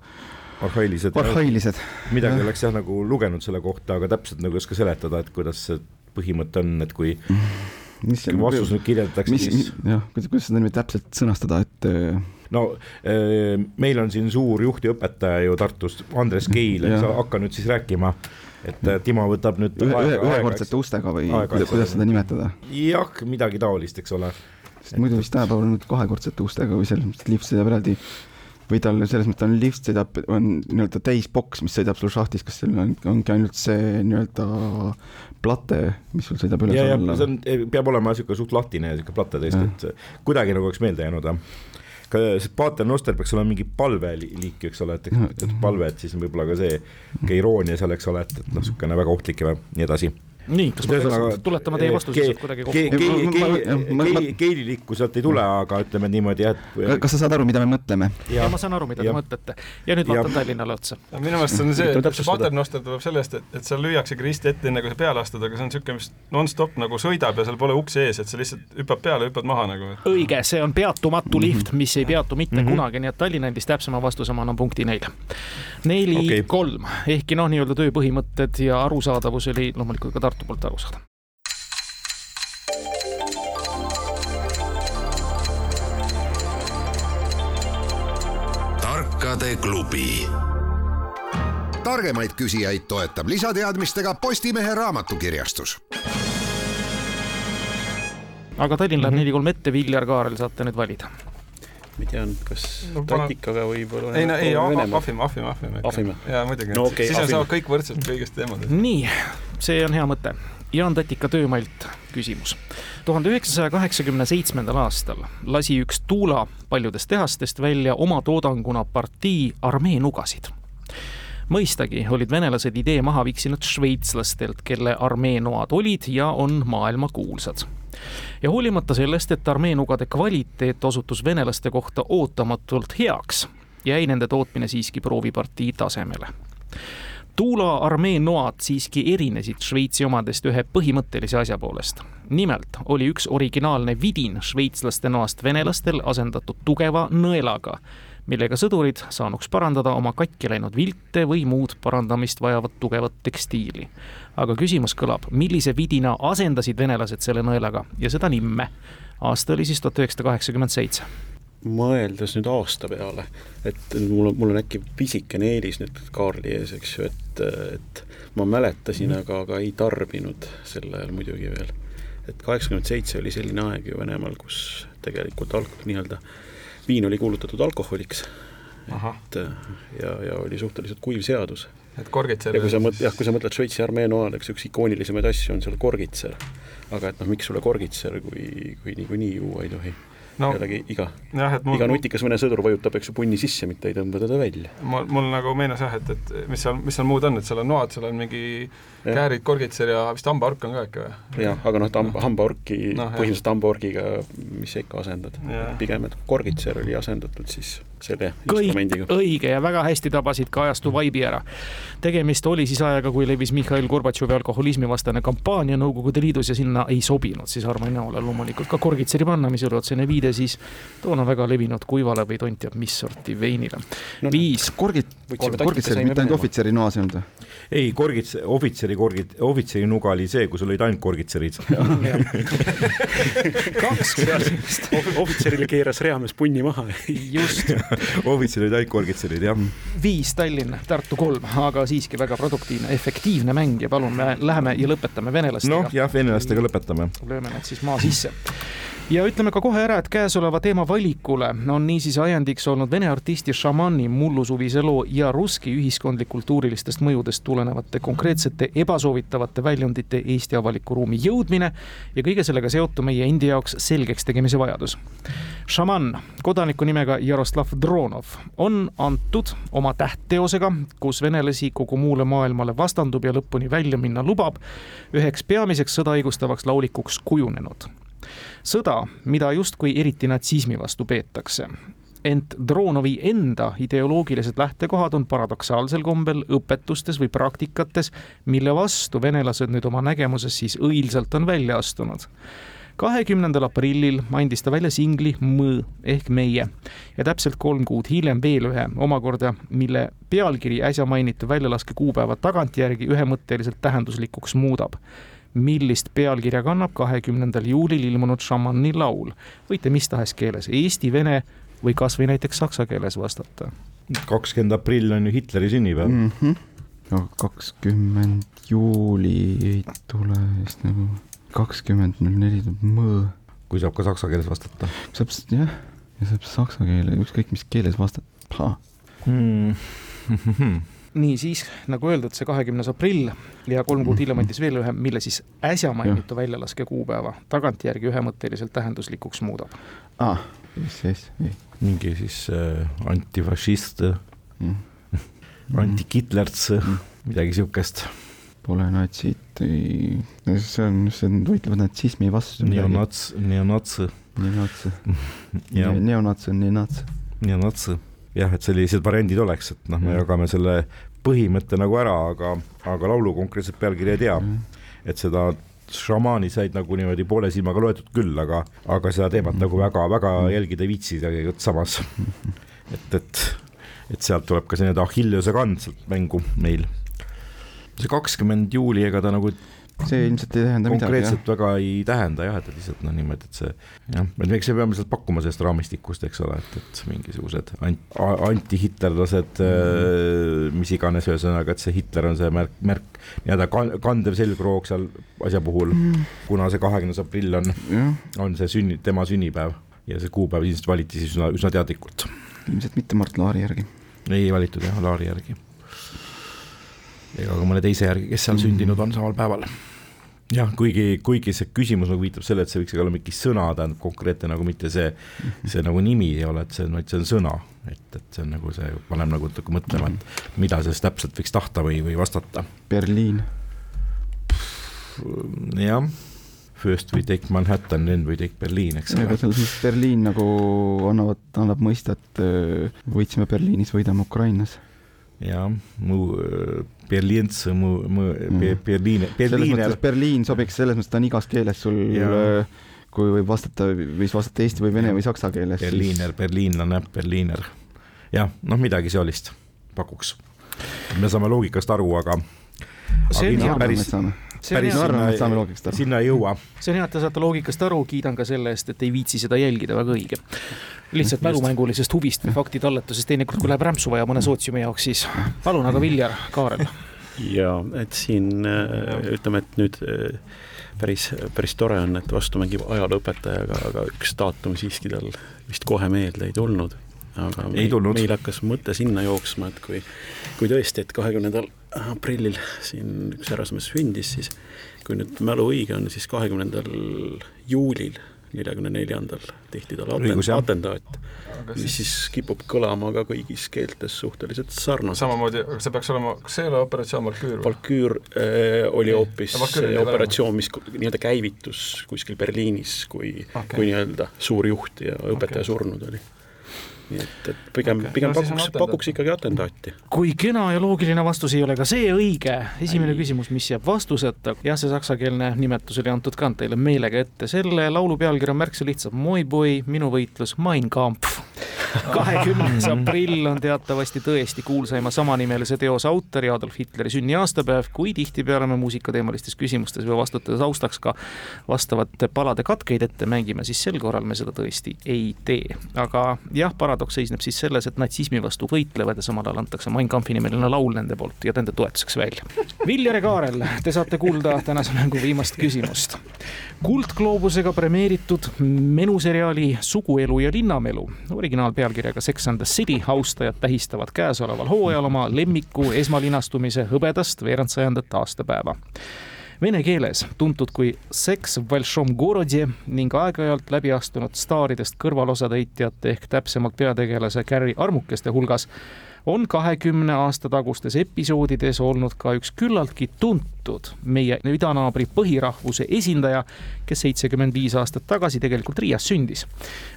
[SPEAKER 2] arhailised,
[SPEAKER 5] arhailised.
[SPEAKER 2] midagi
[SPEAKER 5] jah.
[SPEAKER 2] oleks jah nagu lugenud selle kohta, aga täpselt nagu ei oska seletada, et kuidas see põhimõte on, et kui *laughs*
[SPEAKER 5] mis
[SPEAKER 2] kui vastus nüüd kirjeldatakse, siis,
[SPEAKER 5] jah, kuidas, kuidas seda nüüd täpselt sõnastada, et äh,
[SPEAKER 2] no eh, meil on siin suur juhtiõpetaja ju Tartust, Andres Keil, hakka nüüd siis rääkima, et eh, Timo võtab nüüd
[SPEAKER 5] ühe, ühekordsete ustega või kuidas, kuidas seda nimetada?
[SPEAKER 2] jah, midagi taolist, eks ole.
[SPEAKER 5] sest muidu vist tänapäeval on nüüd kahekordsete ustega või selles mõttes, et lift sõidab eraldi või tal selles mõttes on lift sõidab, on nii-öelda täisboks, mis sõidab sul šahtis, kas seal on, ongi ainult see nii-öelda plate, mis sul sõidab üles
[SPEAKER 2] ja, ja
[SPEAKER 5] alla
[SPEAKER 2] see on, peab olema niisugune suht lahtine ja niisugune plate tõesti, et kuidagi nagu oleks meelde jäänud, jah. ka see paternoster peaks olema mingi palveliik, eks ole, et, et palve, et siis on võib-olla ka see ka iroonia seal, eks ole, et, et noh, niisugune väga ohtlik ja nii edasi.
[SPEAKER 1] nii, kas ma peaks tuletama teie vastuse sealt kuidagi kokku?
[SPEAKER 2] Keelilikku sealt ei tule, aga ütleme niimoodi et
[SPEAKER 5] kas sa saad aru, mida me mõtleme?
[SPEAKER 1] ja ma saan aru, mida te mõtlete. ja nüüd vaatan Tallinnale otsa.
[SPEAKER 3] minu meelest on see, et see paternoster tuleb sellest, et, et seal lüüaksegi risti ette, enne kui sa peale astud, aga see on niisugune, mis nonstop nagu sõidab ja seal pole uksi ees, et sa lihtsalt hüppad peale, hüppad maha nagu.
[SPEAKER 1] õige, see on peatumatu lift, mis ei peatu mitte mm
[SPEAKER 2] Mhm.
[SPEAKER 1] -hmm. kunagi, nii et Tallinna andis täpsema vastuse, ma annan punkti neile. neli okay., kolm, ehkki noh, nii-öelda tööpõhimõtted ja arusaadavus oli loomulikult ka Tartu poolt arusaadav.
[SPEAKER 6] tarkade klubi
[SPEAKER 7] targemaid küsijaid toetab lisateadmistega Postimehe raamatukirjastus
[SPEAKER 1] aga Tallinn
[SPEAKER 2] Mhm.
[SPEAKER 1] läheb neli-kolm ette, Viljar Kaarel saate nüüd valida.
[SPEAKER 4] Ma ei tea kas
[SPEAKER 3] No
[SPEAKER 4] tatikaga võib-olla
[SPEAKER 3] ei no ei, ahvime, ahvime, ahvime.
[SPEAKER 4] Ahvime.
[SPEAKER 3] jaa, muidugi
[SPEAKER 4] No okei,
[SPEAKER 3] siis on saavad kõik võrdselt kõigist teemadest.
[SPEAKER 1] nii, see on hea mõte. Jaan Tatika töömailt küsimus. tuhande üheksasaja kaheksakümne seitsmendal aastal lasi üks Tuula paljudest tehastest välja oma toodanguna partii armeenugasid mõistagi olid venelased idee maha viksinud šveitslastelt, kelle armeenoad olid ja on maailmakuulsad. ja hoolimata sellest, et armeenugade kvaliteet osutus venelaste kohta ootamatult heaks, jäi nende tootmine siiski proovipartii tasemele. Tuula armeenoad siiski erinesid Šveitsi omadest ühe põhimõttelise asja poolest. nimelt oli üks originaalne vidin šveitslaste noast venelastel asendatud tugeva nõelaga, millega sõdurid saanuks parandada oma katki läinud vilte või muud parandamist vajavat tugevat tekstiili. aga küsimus kõlab, millise vidina asendasid venelased selle nõelaga ja seda nimme? aasta oli siis tuhat üheksasada kaheksakümmend seitse.
[SPEAKER 4] mõeldes nüüd aasta peale, et mul on, mul on äkki pisikene eelis nüüd Kaarli ees, eks ju, et, et ma mäletasin, aga, aga ei tarbinud sel ajal muidugi veel. et kaheksakümmend seitse oli selline aeg ju Venemaal, kus tegelikult alk-, nii-öelda viin oli kuulutatud alkoholiks, et ja, ja oli suhteliselt kuiv seadus.
[SPEAKER 3] et korgitser
[SPEAKER 4] ja kui sa mõtled, jah, kui sa mõtled Šveitsi armee noale, eks üks ikoonilisemaid asju on seal korgitser. aga et noh, miks sulle korgitser, kui, kui niikuinii juua ei tohi.
[SPEAKER 3] No
[SPEAKER 4] jällegi iga, iga, nutikas Vene sõdur vajutab, eks ju, punni sisse, mitte ei tõmba teda välja.
[SPEAKER 3] mul, mul nagu meenus jah, et, et mis seal, mis seal muud on, et seal on noad, seal on mingi käärid, korgitser ja vist hambaork on ka äkki või?
[SPEAKER 4] jah, aga noh, hamba- hambaorki no,, põhimõtteliselt hambaorgiga, mis sa ikka asendad pigem, et korgitser oli asendatud siis selle instrumendiga.
[SPEAKER 1] õige ja väga hästi tabasid ka ajastu vaibi ära. tegemist oli siis ajaga, kui levis Mihhail Gorbatšovi alkoholismivastane kampaania Nõukogude Liidus ja sinna ei sobinud siis Armen Jaole loomulikult ka korgitseri panna, mis oli otsene viide siis toona väga levinud kuivale või tont teab mis sorti veinile
[SPEAKER 4] No,
[SPEAKER 1] viis,
[SPEAKER 5] korgid,
[SPEAKER 4] Võtsime taktika,
[SPEAKER 5] korgitseri,
[SPEAKER 4] saime
[SPEAKER 5] mitte ainult ohvitseri noas ei olnud või?
[SPEAKER 2] ei, korgits, ohvitseri korgid, ohvitseri nuga oli see, kus olid ainult korgitserid. *laughs*
[SPEAKER 1] kaks pealmist,
[SPEAKER 4] ohvitserile keeras reamees punni maha.
[SPEAKER 1] just, *laughs*
[SPEAKER 2] ohvitserid olid ainult korgitserid, jah.
[SPEAKER 1] viis Tallinn, Tartu kolm, aga siiski väga produktiivne, efektiivne mäng ja palun, me läheme ja lõpetame venelastega
[SPEAKER 2] noh, jah, venelastega lõpetame.
[SPEAKER 1] lööme need siis maa sisse ja ütleme ka kohe ära, et käesoleva teema valikule on niisiis ajendiks olnud vene artisti šamani mullusuvise loo ja russki ühiskondlik-kultuurilistest mõjudest tulenevate konkreetsete ebasoovitavate väljundite Eesti avaliku ruumi jõudmine ja kõige sellega seotu meie endi jaoks selgeks tegemise vajadus. šaman kodaniku nimega Jaroslav Dronov on antud oma tähtteosega, kus venelasi kogu muule maailmale vastandub ja lõpuni välja minna lubab, üheks peamiseks sõda õigustavaks laulikuks kujunenud sõda, mida justkui eriti natsismi vastu peetakse. ent Dronovi enda ideoloogilised lähtekohad on paradoksaalsel kombel õpetustes või praktikates, mille vastu venelased nüüd oma nägemuses siis õilsalt on välja astunud kahekümnendal aprillil andis ta välja singli Mõ ehk Meie ja täpselt kolm kuud hiljem veel ühe omakorda, mille pealkiri äsja mainitud väljalaske kuupäeva tagantjärgi ühemõtteliselt tähenduslikuks muudab millist pealkirja kannab kahekümnendal juulil ilmunud šamani laul. võite mis tahes keeles, eesti, vene või kasvõi näiteks saksa keeles vastata.
[SPEAKER 2] kakskümmend aprill on ju Hitleri sünnipäev mm..
[SPEAKER 5] mm. -hmm. kakskümmend juuli ei tule vist nagu kakskümmend null neli tuleb mõ,
[SPEAKER 2] kui saab ka saksa keeles vastata
[SPEAKER 5] saab jah, ja saab saksa keele, ükskõik mis keeles vastata.
[SPEAKER 2] mm..
[SPEAKER 1] Nii siis nagu öeldud, see kahekümnes aprill ja kolm kuud hiljem andis veel ühe, mille siis äsja mainitu väljalaske kuupäeva tagantjärgi ühemõtteliselt tähenduslikuks muudab.
[SPEAKER 5] aa, jess, jess,
[SPEAKER 2] mingi siis äh, antifašist
[SPEAKER 5] Mm. *laughs*
[SPEAKER 2] antikitlerts
[SPEAKER 5] Mm.
[SPEAKER 2] midagi siukest.
[SPEAKER 5] pole natsid, see on, see on, võitlevad natsismi vastu.
[SPEAKER 2] neonats, neonats
[SPEAKER 5] neonats, *laughs*
[SPEAKER 2] ja
[SPEAKER 5] neonats on neonats.
[SPEAKER 2] neonats. jah, et sellised variandid oleks, et noh, me jagame selle põhimõtte nagu ära, aga, aga laulu konkreetset pealkirja ei tea, et seda šamaani said nagu niimoodi poole silmaga loetud küll, aga, aga seda teemat nagu väga-väga jälgida ei viitsi samas. et, et, et sealt tuleb ka see nii-öelda Achilleuse kand sealt mängu meil. see kakskümmend juuli, ega ta nagu
[SPEAKER 5] see ilmselt ei tähenda midagi,
[SPEAKER 2] konkreetselt väga ei tähenda jah, et lihtsalt noh, niimoodi, et see jah, et eks me peame sealt pakkuma sellest raamistikust, eks ole, et, et mingisugused ant-, antihitlerlased äh,, mis iganes, ühesõnaga, et see Hitler on see märk, märk, nii-öelda kan- kandev selgroog seal asja puhul, kuna see kahekümnes aprill on,
[SPEAKER 5] jah,
[SPEAKER 2] on see sünni, tema sünnipäev ja see kuupäev ilmselt valiti siis üsna, üsna teadlikult.
[SPEAKER 5] ilmselt mitte Mart Laari järgi.
[SPEAKER 2] ei valitud jah, Laari järgi. Ega ka mõne teise järgi, kes seal sündinud on samal päeval jah, kuigi, kuigi see küsimus nagu viitab selle, et see võiks olla mingi sõna, tähendab konkreetne nagu mitte see, see nagu nimi ei ole, et see on, vaid see on sõna, et, et see on nagu see, paneb nagu natuke mõtlema, et mida sellest täpselt võiks tahta või, või vastata.
[SPEAKER 5] Berliin.
[SPEAKER 2] jah, first we take Manhattan, then we take Berliin, eks
[SPEAKER 5] aga
[SPEAKER 2] ole.
[SPEAKER 5] selles mõttes Berliin nagu annavad, annab mõista, et võitsime Berliinis, võidame Ukrainas.
[SPEAKER 2] jah, mu Berliins, mu, mu
[SPEAKER 5] Mhm.
[SPEAKER 2] Berliin,
[SPEAKER 5] selles
[SPEAKER 2] Berliiner
[SPEAKER 5] Berliin sobiks, selles mõttes ta on igas keeles sul,
[SPEAKER 2] Jaa.
[SPEAKER 5] kui võib vastata, võis vastata eesti või vene või saksa keeles.
[SPEAKER 2] Berliiner, berliinlane, berliiner. jah, noh, midagi seolist pakuks. me saame loogikast aru, aga,
[SPEAKER 1] see
[SPEAKER 2] Aga
[SPEAKER 1] on hea,
[SPEAKER 2] päris-
[SPEAKER 1] see on
[SPEAKER 2] päris
[SPEAKER 5] arvan,
[SPEAKER 2] sinna-
[SPEAKER 5] et saame loogikast aru.
[SPEAKER 2] sinna ei jõua.
[SPEAKER 1] see on hea, et te saate loogikast aru, kiidan ka selle eest, et ei viitsi seda jälgida, väga õige. lihtsalt mälumängulisest huvist või faktitalletusest, teinekord kui läheb rämpsu vaja mõne sootsiumi jaoks, siis palun, aga Viljar, Kaarel.
[SPEAKER 4] ja et siin äh, ütleme, et nüüd äh, päris, päris tore on, et vastu mängib ajalooõpetajaga, aga üks daatum siiski tal vist kohe meelde ei tulnud. aga
[SPEAKER 2] Ei tulnud.
[SPEAKER 4] meil hakkas mõte sinna jooksma, et kui, kui tõesti, et kahekümnendal aprillil siin üks härrasmees sündis, siis kui nüüd mälu õige on, siis kahekümnendal juulil neljakümne neljandal tehti talle atendaat, mis siis kipub kõlama ka kõigis keeltes suhteliselt sarnaselt.
[SPEAKER 3] samamoodi, aga see peaks olema, kas see ei ole operatsioon Valküür?
[SPEAKER 4] Valküür äh, oli hoopis
[SPEAKER 3] Ja Valküür oli
[SPEAKER 4] see
[SPEAKER 3] veel
[SPEAKER 4] operatsioon, mis nii-öelda käivitus kuskil Berliinis, kui okay. kui nii-öelda suur juht ja õpetaja okay. surnud oli. Nii et, et pigem okay. pigem
[SPEAKER 3] No
[SPEAKER 4] pakuks, pakuks ikkagi atendaati.
[SPEAKER 1] kui kena ja loogiline vastus ei ole ka see õige, esimene küsimus, mis jääb vastuseta, jah, see saksakeelne nimetus oli antud ka teile meelega ette, selle laulu pealkiri on märksa lihtsam, Moi Boy, minu võitlus, Mein Kampf. *laughs* kahekümnes aprill on teatavasti tõesti kuulsaima samanimelise teose autori Adolf Hitleri sünniaastapäev, kui tihtipeale me muusikateemalistes küsimustes või vastutades taustaks ka vastavate palade katkeid ette mängime, siis sel korral me seda tõesti ei tee. aga jah, paradoks seisneb siis selles, et natsismi vastu võitlevad ja samal ajal antakse Mein Kampfi nimeline laul nende poolt ja nende toetuseks välja. Viljar ja Kaarel, te saate kuulda tänase mängu viimast küsimust. kuldgloobusega premeeritud menuseriaali Suguelu ja linnamelu originaalpealkirjaga Sex and the City austajad tähistavad käesoleval hooajal oma lemmiku esmalinastumise hõbedast veerandsajandat aastapäeva. Vene keeles tuntud kui Sex Valšom Gorodi ning aeg-ajalt läbi astunud staaridest kõrvalosatäitjate ehk täpsemalt peategelase Carri armukeste hulgas on kahekümne aasta tagustes episoodides olnud ka üks küllaltki tuntud meie idanaabri põhirahvuse esindaja, kes seitsekümmend viis aastat tagasi tegelikult Riias sündis.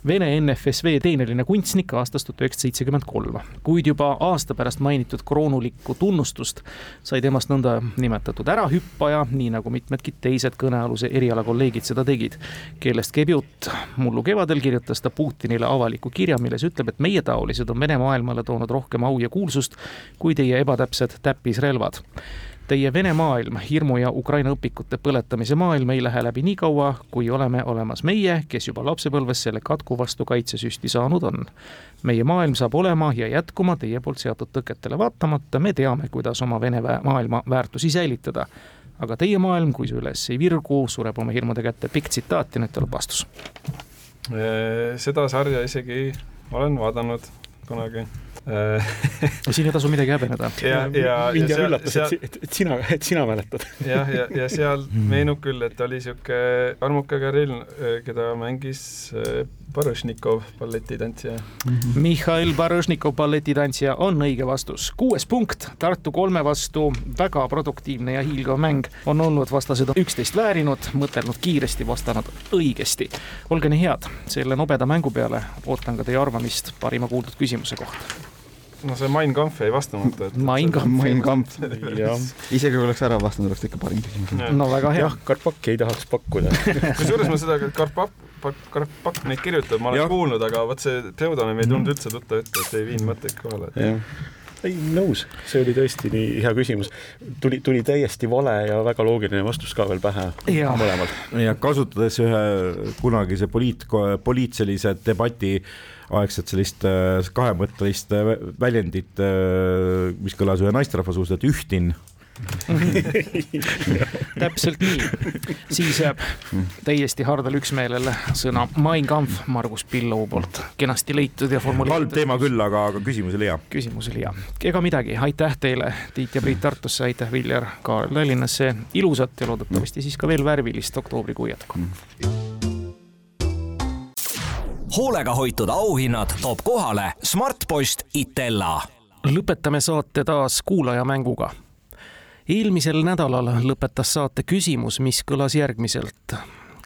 [SPEAKER 1] Vene NFSV teeneline kunstnik aastast tuhat üheksasada seitsekümmend kolm, kuid juba aasta pärast mainitud kroonulikku tunnustust sai temast nõnda nimetatud ärahüppaja, nii nagu mitmedki teised kõnealuse eriala kolleegid seda tegid. kellest käib jutt? mullu kevadel kirjutas ta Putinile avaliku kirja, milles ütleb, et meietaolised on Vene maailmale toonud rohkem au ja kuulsust kui teie ebatäpsed täppisrelvad. Teie Vene maailm, hirmu ja Ukraina õpikute põletamise maailm ei lähe läbi nii kaua, kui oleme olemas meie, kes juba lapsepõlves selle katku vastu kaitsesüsti saanud on. meie maailm saab olema ja jätkuma teie poolt seatud tõketele vaatamata, me teame, kuidas oma Vene maailma väärtusi säilitada. aga teie maailm, kui see üles ei virgu, sureb oma hirmude kätte. pikk tsitaat ja nüüd tuleb vastus.
[SPEAKER 3] seda sarja isegi olen vaadanud kunagi. *laughs*
[SPEAKER 1] siin ei tasu midagi häbeneda.
[SPEAKER 3] ja, ja,
[SPEAKER 4] mind
[SPEAKER 3] ja
[SPEAKER 4] üllatas,
[SPEAKER 3] seal
[SPEAKER 4] et, et sina, et sina mäletad. *laughs*
[SPEAKER 3] jah, ja, ja seal meenub küll, et oli sihuke armuke Kirill, keda mängis äh, Baryšnikov, balletitantsija.
[SPEAKER 1] Mihhail Baržnikov, balletitantsija, on õige vastus. kuues punkt Tartu kolme vastu, väga produktiivne ja hiilgav mäng on olnud, vastased üksteist väärinud, mõtelnud kiiresti, vastanud õigesti. olge nii head, selle nobeda mängu peale ootan ka teie arvamist parima kuuldud küsimuse kohta.
[SPEAKER 3] No see Mein Kampf jäi vastamata, et
[SPEAKER 1] Mein Kampf.
[SPEAKER 5] Mein Kampf,
[SPEAKER 4] jah,
[SPEAKER 5] isegi kui oleks ära vastanud, oleks ikka parim küsimus.
[SPEAKER 1] no väga hea
[SPEAKER 4] jah, Karpaki ei tahaks pakkuda. *laughs*
[SPEAKER 3] kusjuures ma seda Karpak, Karpak neid kirjutab, ma olen
[SPEAKER 2] Jah.
[SPEAKER 3] kuulnud, aga vot see pseudonüüm ei tulnud üldse tuttav ette, et ei viinud mõtteid kohale.
[SPEAKER 4] jah, ei nõus, see oli tõesti nii hea küsimus. tuli, tuli täiesti vale ja väga loogiline vastus ka veel pähe
[SPEAKER 1] Jaa.
[SPEAKER 4] mõlemalt.
[SPEAKER 2] ja kasutades ühe kunagise poliit, poliit sellise debati aegset sellist äh, kahemõttelist äh, väljendit, mis kõlas ühe naisterahva suust, et ühtin. *laughs*
[SPEAKER 1] täpselt nii. siis jääb täiesti hardal üksmeelel sõna Mein Kampf Margus Pillou poolt kenasti leitud ja
[SPEAKER 2] halb
[SPEAKER 1] formuleeritud.
[SPEAKER 2] teema küll, aga, aga küsimus oli hea.
[SPEAKER 1] küsimus oli hea. ega midagi, aitäh teile, Tiit ja Priit Tartusse, aitäh, Viljar Kaarel Tallinnasse, ilusat ja loodetavasti siis ka veel värvilist oktoobrikuu jätku.
[SPEAKER 6] hoolega hoitud auhinnad toob kohale Smartpost Itella
[SPEAKER 1] lõpetame saate taas kuulajamänguga. Eelmisel nädalal lõpetas saate küsimus, mis kõlas järgmiselt.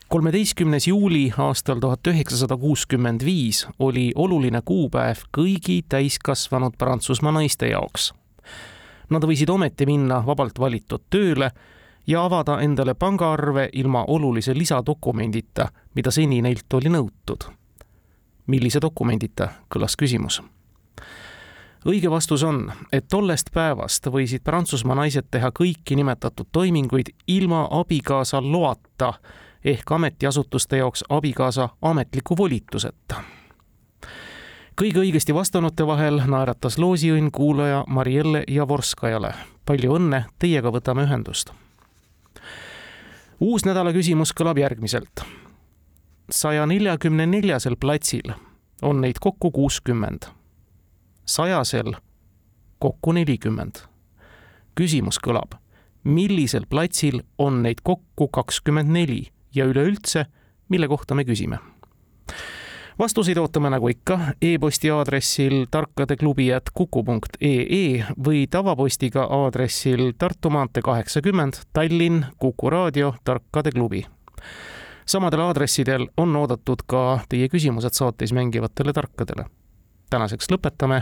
[SPEAKER 1] kolmeteistkümnes juuli aastal tuhat üheksasada kuuskümmend viis oli oluline kuupäev kõigi täiskasvanud Prantsusmaa naiste jaoks. Nad võisid ometi minna vabalt valitud tööle ja avada endale pangaarve ilma olulise lisadokumendita, mida seni neilt oli nõutud millise dokumendita, kõlas küsimus. Õige vastus on, et tollest päevast võisid Prantsusmaa naised teha kõiki nimetatud toiminguid ilma abikaasa loata ehk ametiasutuste jaoks abikaasa ametliku volituseta. kõige õigesti vastanute vahel naeratas loosiõnn kuulaja Marielle Javorskajale. palju õnne, teiega võtame ühendust. uus nädala küsimus kõlab järgmiselt saja neljakümne neljasel platsil on neid kokku kuuskümmend, sajasel kokku nelikümmend. küsimus kõlab, millisel platsil on neid kokku kakskümmend neli ja üleüldse, mille kohta me küsime vastuseid ootame nagu ikka e-posti aadressil tarkadeklubi.kuku.ee või tavapostiga aadressil Tartu maantee kaheksakümmend, Tallinn, Kuku raadio, Tarkade klubi. samadel aadressidel on oodatud ka teie küsimused saates mängivatele tarkadele. tänaseks lõpetame,